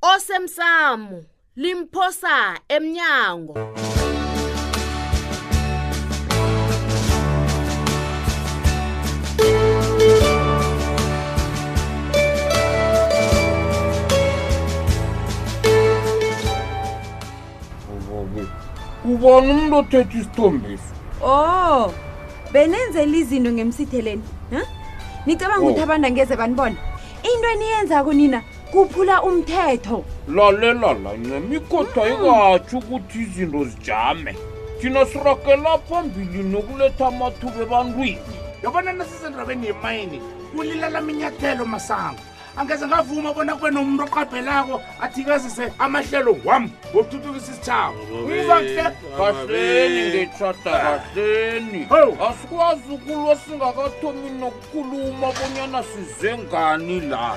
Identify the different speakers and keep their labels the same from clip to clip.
Speaker 1: osemsamo limphosa emnyango
Speaker 2: ubona umuntu othetha isithombiso
Speaker 3: oh benenzela izinto ngemsitheleni nicabanga ukuthi
Speaker 2: oh.
Speaker 3: abantu angeze banibona into eniyenzako nina kuphula umthetho
Speaker 2: lalela la ncema ikhoda ikatshi ukuthi izinto zijame thina siragela phambili nokuletha amathuba ebantwini
Speaker 4: yabona nasizendabeni yemayini kulilala minyathelo masango angeze ngavuma bona kube nomuntu oqabhelako athikazise amahlelo wam wokuthuthukisa isitshaba
Speaker 2: kahleni ngechada kahleni asikwazi ukulwa singakathomi nokukhuluma bonyana size ngani la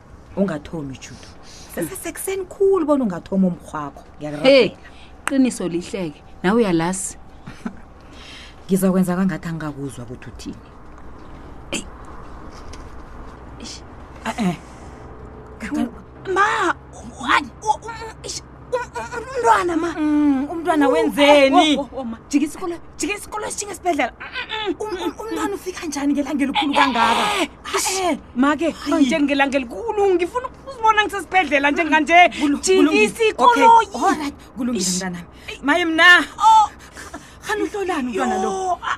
Speaker 5: ungathomi judo sesesekuseni khulu bona ungathoma umrhwakho hey
Speaker 6: qiniso lihleke nawe uyalazi
Speaker 5: ngiza kwenza kangathi angingakuzwa ukuthi uthini e-e
Speaker 6: ma umntwana ma
Speaker 5: Mm, umntwana wenzeni
Speaker 6: Oh, oh, oh, ma. jika isikolo jika isikolo sijika esibhedlela
Speaker 5: Um- um- umntwana ufika njani ngelanga elikhulu kangaka Eh,
Speaker 6: make manje ngelanga elikhulu ngifuna ukuzibona ngisesibhedlela njenganje jikisa
Speaker 5: ikoloyi kulungile mntanami maye mna khani uhlolani umntwana lo Yo, ah,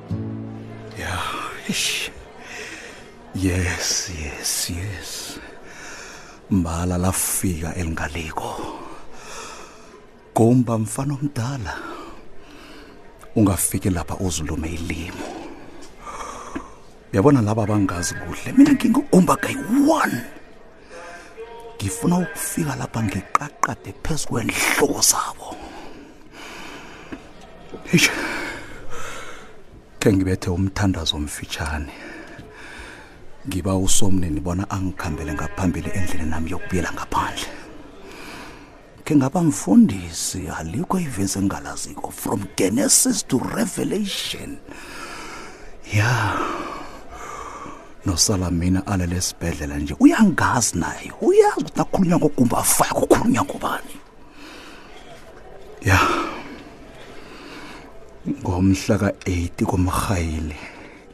Speaker 5: Ja,
Speaker 7: ich. Yes, yes, yes. Mbala lafika elingaliko. Gomba mfana omdala. Ungafiki lapha uzulume ilimo. Yabona laba bangazi kuhle. Mina ngingugomba guy one. ngifuna ukufika lapha ngiqaqade phezu kwenhloko zabo eish khe ngibethe umthandazo omfitshane ngiba usomnini bona angikhambele ngaphambili endleleni nami yokubuyela ngaphandle ke ngaba mfundisi alikho ivesi engalaziko from genesis to revelation ya yeah. nosala mina alele esibhedlela nje uyangazi naye uyazi ukuthi nakhulunywa ngogumba afaya kukhulunywa ngobani ya ngomhla ka-8 komrhayili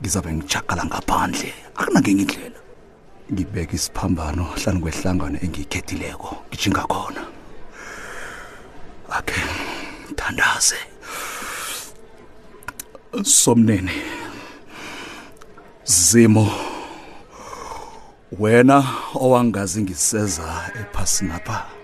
Speaker 7: ngizabe ngijagala ngaphandle akunangenye indlela ngibeka isiphambano hlanu kwehlangano engiyikhethileko ngijinga khona akhe thandaze somnene zimo wena owangazi ngiseza ephasinapha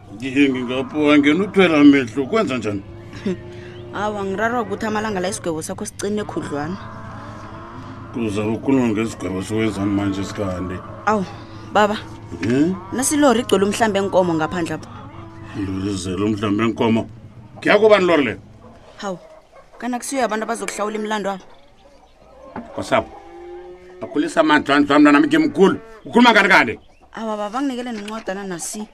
Speaker 4: ngingapho angena uthwela amehlo kwenza njani
Speaker 8: awa ngirarwa ukuthi amalanga la isigwebo sakho siqine khudlwana
Speaker 4: kuza ukhuluma ngesigwebo siwenzani manje sikande
Speaker 8: awu baba
Speaker 4: um
Speaker 8: nasilori igcwele umhlambi enkomo ngaphandle apho
Speaker 4: luzele umhlambi enkomo kuyakubani lori leyo
Speaker 8: hawu kana kusiyo abantu abazokuhlawula imlando abo
Speaker 4: wasapho akhulisa amandla andla mntwana mke mkhulu ukhuluma ngani kanti
Speaker 8: awa baba nginikele nencwadana nasi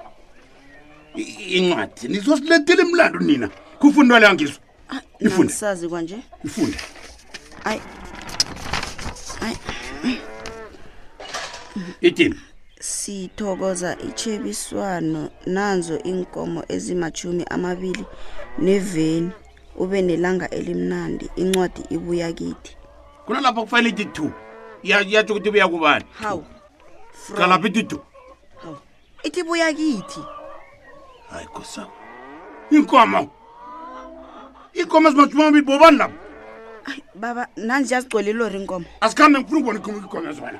Speaker 4: incwadi nizosilethela imlando nina khufuna into aleyo ngizwa
Speaker 8: ah,
Speaker 4: ifunde
Speaker 8: sazi kwanje
Speaker 4: ifunde
Speaker 8: ayi ayi
Speaker 4: itini
Speaker 8: sithokoza ichebiswano nanzo iinkomo ezimachumi amabili neveni ube nelanga elimnandi incwadi ibuya kithi
Speaker 4: kunalapho kufanele ithi two Ya- yatsho ukuthi buya kubani
Speaker 8: hawu
Speaker 4: kalapho ithi two hawu
Speaker 8: ithi buya kithi
Speaker 4: hayi kosam inkomo inkomo ezimatshumi amabili bobani lapho Ai,
Speaker 8: baba nanzi yazigcwele ilori inkomo
Speaker 4: asikhambe ngifuna ukubona inkomo ikhona zona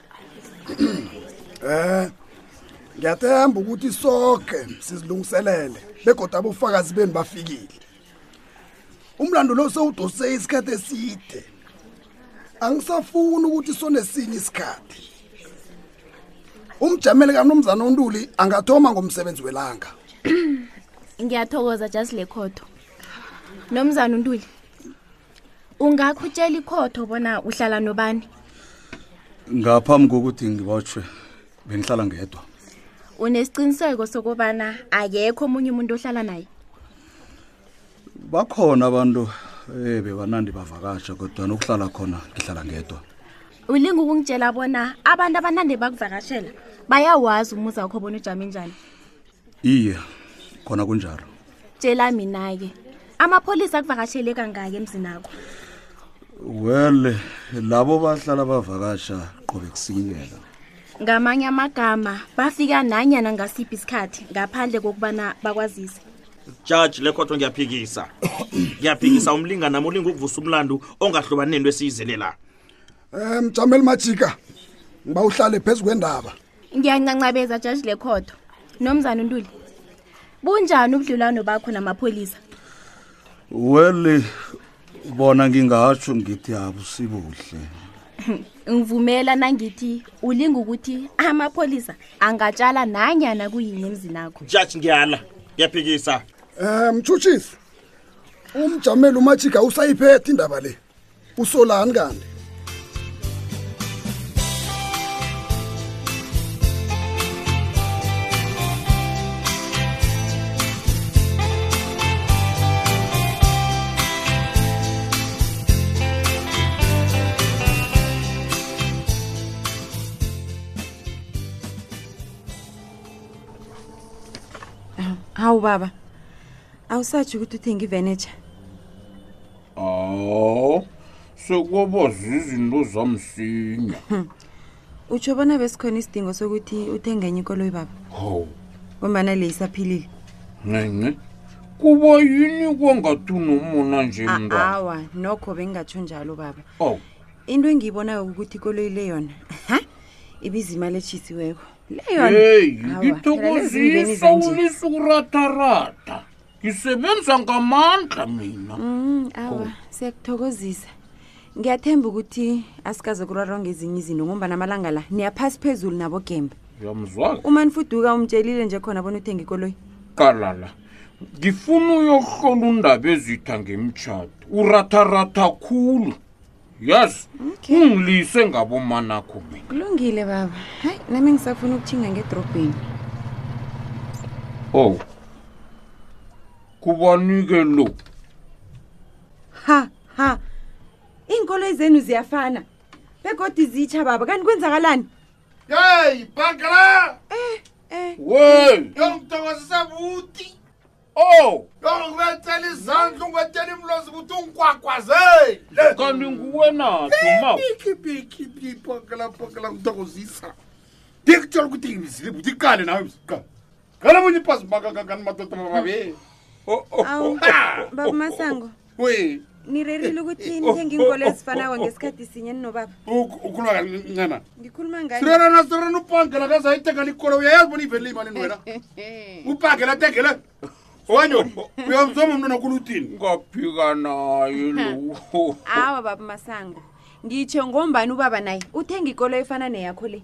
Speaker 9: eh ngiyathemba ukuthi soke sizilungiselele begoda abofakazi benu bafikile umlando lo sewudose isikhathi eside angisafuni ukuthi sonesinye isikhathi umjameli kamnumzana untuli angathoma ngomsebenzi welanga
Speaker 10: ngiyathokoza just le khotho nomzana untuli ungakho utshela ikhotho bona uhlala nobani
Speaker 7: ngaphambi kokuthi ngibotshwe bengihlala ngedwa
Speaker 10: unesiqiniseko sokubana akekho omunye umuntu ohlala naye
Speaker 7: bakhona abantu eh bebanandi bavakasha kodwa nokuhlala khona ngihlala ngedwa
Speaker 10: ulinga ukungitshela bona abantu abanandi bakuvakashela bayawazi umuzi wakho bona ujame njani
Speaker 7: iye khona kunjalo
Speaker 10: tshela mina-ke amapholisa akuvakashele kangaki emzinakho
Speaker 7: well labo bahlala bavakasha qobe kusinyela
Speaker 10: ngamanye amagama bafika nanyana ngasiphi isikhathi ngaphandle kokubana bakwazise
Speaker 11: jaji lekhotho ngiyaphikisa ngiyaphikisa umlinga nami ulinga ukuvusa umlandu ongahlobani nento esiyizelela
Speaker 9: um mjameli majika ngiba uhlale phezu kwendaba
Speaker 10: ngiyancancabeza jaji lekhodo nomzana untuli bunjani ubudlulwano bakho namapholisa
Speaker 7: weli bona ngingatsho ngithi abusibuhle
Speaker 10: ngivumela nangithi ulinga ukuthi amapholisa angatshala nanyana kuyini emzini akho
Speaker 11: jaji ngiyala ngiyaphikisa
Speaker 9: um mtshutshisi umjameli umajika usayiphethe indaba le usolani kanti
Speaker 3: hawu baba awusatshi ukuthi uthenga iveneture
Speaker 2: aw sekwaba zizinto zamsinya hmm.
Speaker 3: utsho bona besikhona isidingo sokuthi uthenge enye ikoloyi baba
Speaker 2: hawu
Speaker 3: ngombana le isaphilile
Speaker 2: ncinci kuba yini kwangathi unomona nje ah,
Speaker 3: mntaawa nokho bengingatsho njalo baba
Speaker 2: oh.
Speaker 3: into engiyibonayo ukuthi ikoloyi le yona ha ibiza imali etshisiweko leyo nto-
Speaker 2: heyi
Speaker 3: Awa, phela
Speaker 2: ngithokozisa lezingeni
Speaker 3: zanje.
Speaker 2: ulisa ukuratarata ngisebenza ngamandla mina
Speaker 3: Mm, awa siyakuthokozisa ngiyathemba ukuthi asikaze kurarwa ngezinye izinto ngombana amalanga la niyaphasi phezulu nabo gembe
Speaker 2: uyamzwala
Speaker 3: uma nifuduka umtshelile nje khona bona uthenge ikoloyi
Speaker 2: qalala ngifuna uyohlola undaba ezitha ngemtshato uratarata khulu yazi ungilise ngabomanakho mina
Speaker 3: kulungile baba hayi nami ngisafuna ukuthinga ngedrobheni
Speaker 2: ow kubanike lo
Speaker 3: ha ha iinkoloyi zenu ziyafana begodi zitsha baba kanti kwenzakalani
Speaker 4: yeyi bhagala
Speaker 3: um um
Speaker 2: wey
Speaker 4: yongithokozisa buti
Speaker 2: Oh!
Speaker 4: Ungibethela izandla, ungibethela imlozi ukuthi ungigwagwazele.
Speaker 2: Kanti nguwe na, Duma.
Speaker 4: Biki biki biki pakala pakala ngithokozisa. Ngikutshela ukuthi ngizile ukuthi iqale nawe msiqa. Ngala munye iphasi maka kangani madoda mababe. Oh oh.
Speaker 3: Awu, Baba Masango.
Speaker 4: we
Speaker 3: nirerile ukuthi Oh, nithenge iinkolo oh, oh, ezifanako oh, oh. ngesikhathi sinye ninobaba Uk-
Speaker 4: ukhuluma kancana
Speaker 3: ngikhuluma ngani
Speaker 4: sirerana sirerana upangela kazayithenga likolo uyayazi bona ivelile imalini wena upangela atengele owanyoni uyamzoma mntu nakulu uthini
Speaker 2: ngaphika naye lo
Speaker 3: awa baba masango ngitsho ngombani ubaba naye uthenga ikolo efana neyakho le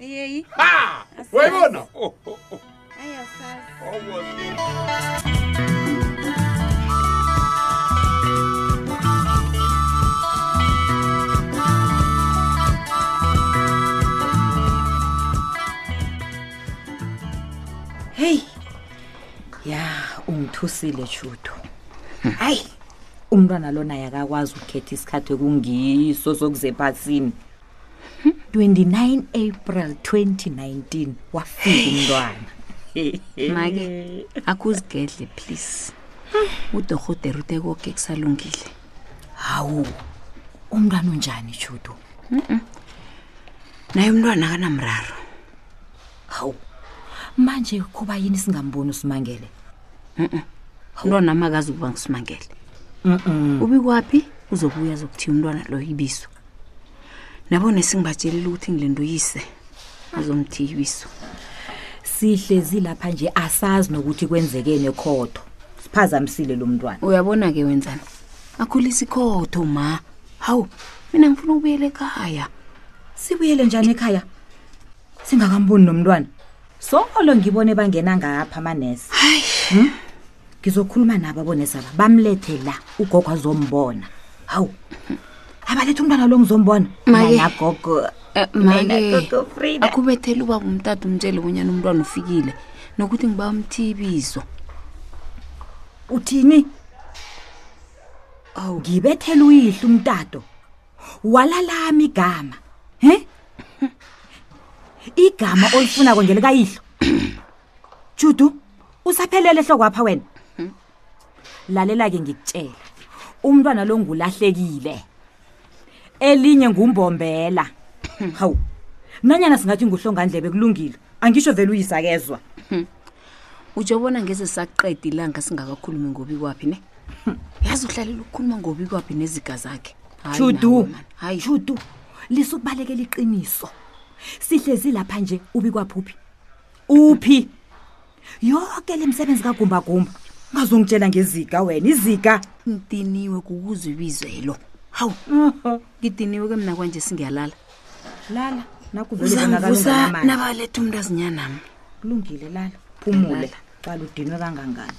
Speaker 4: Yeyi. Ha! Asazi. Wayibona? Oh, oh,
Speaker 3: oh.
Speaker 4: Ayi asazi.
Speaker 5: heyi ya ungithusile tshudu hayi umntwana lona yakakwazi ukukhetha isikhathi ekungiso sokuzephathini 29 april 2019 wafika umntwana
Speaker 6: make akuzigedle please udorhotera ute koke kusalungile
Speaker 5: hawu umntwana unjani judu
Speaker 6: naye umntwana akanamraro
Speaker 5: hawu manje kuba yini singamboni usimangele
Speaker 6: umntwana amakazi ukuba ngisimangele ubikwaphi uzobuya zokuthiya umntwana loyo ibiso nabone singibatshelile ukuthi ngilinduyise azomthiyibiso
Speaker 5: sihlezi lapha nje asazi nokuthi kwenzekeni ekhodo siphazamisile lo mntwana
Speaker 6: uyabona-ke wenzani akhulisa ikhodo ma hawu mina ngifuna ukubuyela ekhaya
Speaker 5: sibuyele njani ekhaya singakamboni nomntwana solo ngibone bangena ngapha amanesi hayi hmm? ngizokhuluma nabo abonesaba bamlethe la ugogo azombona hawu abalethe umntwana lo ngizombona
Speaker 6: Maye.
Speaker 5: nagogo
Speaker 6: Eh,
Speaker 5: Mina
Speaker 6: make
Speaker 5: gogo Frida.
Speaker 6: akhubethele uba umtata umtshele bonyana umntwana ufikile nokuthi ngiba umthibizo
Speaker 5: uthini awu ngibethela uyihla umtato walalami igama he igama olifunako ngelikayihlo judu usaphelele hlokwapha wena hmm. lalela-ke ngikutshela umntwana lo ngulahlekile elinye ngumbombela hmm. hawu nanyana singathi nguhlongandlebe kulungile angisho vele uyisakezwa hmm.
Speaker 6: utsho bona ngeze saqeda ilanga singakakhulumi ngobi kwaphi ne yazi uhlalela ukukhuluma ngobi kwaphi neziga zakhe
Speaker 5: judu
Speaker 6: hayi
Speaker 5: judu lisukubalekela iqiniso sihlezi lapha nje ubi kwaphuphi uphi yoke le msebenzi kagumbagumba ngazongitshela ngezika wena izika
Speaker 6: ngidiniwe kukuze ibizwelo hawu ngidiniwe ke mna kwanje singiyalala
Speaker 5: lala
Speaker 6: uzangivusa nabaletha umntu azinyanami
Speaker 5: kulungile lala phumule qala udinwe kangangani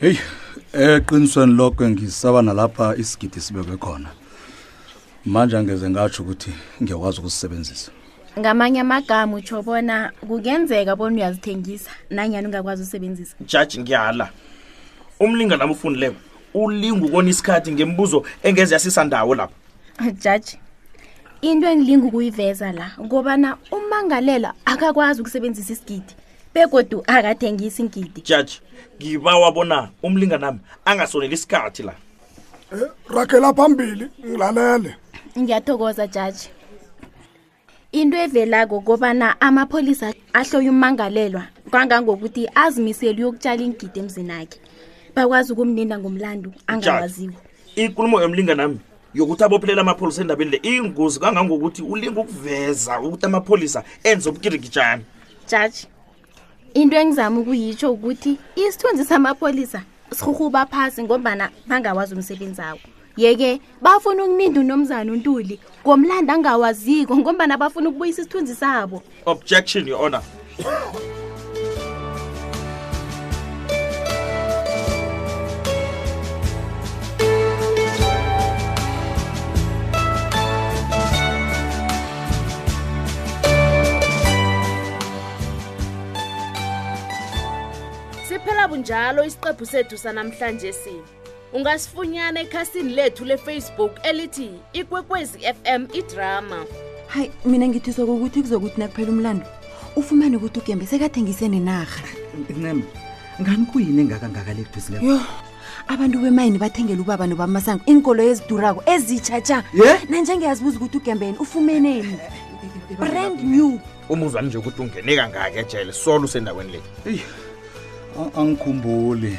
Speaker 7: heyi eqinisweni lokho ngisaba nalapha isigidi sibekwe khona manje angeze ngatsho ukuthi ngiyakwazi ukusisebenzisa
Speaker 10: ngamanye amagama utsho bona kungenzeka bona uyazithengisa nanyani ungakwazi usebenzisa
Speaker 11: jaji ngiyala umlinga lami ufunileko ulinga ukona isikhathi ngemibuzo engeze yasisa ndawo lapha
Speaker 10: jaji into engilinga ukuyiveza la ngobana umangalela akakwazi ukusebenzisa isigidi begodu akathengisi ngidi
Speaker 11: jaji ngibawa bona umlinganami angasoneli isikhathi la
Speaker 9: Eh, ragela phambili ngilalele
Speaker 10: ngiyathokoza jaji into evelako kobana amapholisa ahloya ummangalelwa kwangangokuthi azimisele uyokutshala ingidi emzini akhe bakwazi ukumninda ngomlandu angawaziwo
Speaker 11: inkulumo yomlinganami yokuthi abophelela amapholisa endabeni le iyingozi kangangokuthi ulinga ukuveza ukuthi amapholisa enze ubukirikitshana
Speaker 10: jaji into engizama ukuyitsho ukuthi isithunzi samapholisa sirhuhuba phasi ngombana bangawazi umsebenzi awo yeke bafuna ukuninda unomzana untuli ngomlanda angawaziko ngombana bafuna ukubuyisa isithunzi sabo
Speaker 11: Objection, Your Honor.
Speaker 1: Siphela bunjalo isiqephu sethu sanamhlanje si. ungasifunyana ekhasini lethu lefacebook elithi ikwekwezi fm idrama
Speaker 3: hayi mina ngithiswa kokuthi kuzokuthi nakuphela umlando ufumane ukuthi ugembe sekathengise nenarha
Speaker 12: ncema ngani kuyini engakangaka le kudusileyo
Speaker 3: yo abantu bemayini bathengela ubaba nobamasango iinkolo ezidurako ezitshatsha
Speaker 12: ye
Speaker 3: nanjengeyazibuza ukuthi ugembeni ufumeneni brand new
Speaker 7: umuzwani nje ukuthi ungene kangaki ejele solo usendaweni le
Speaker 11: angikhumbuli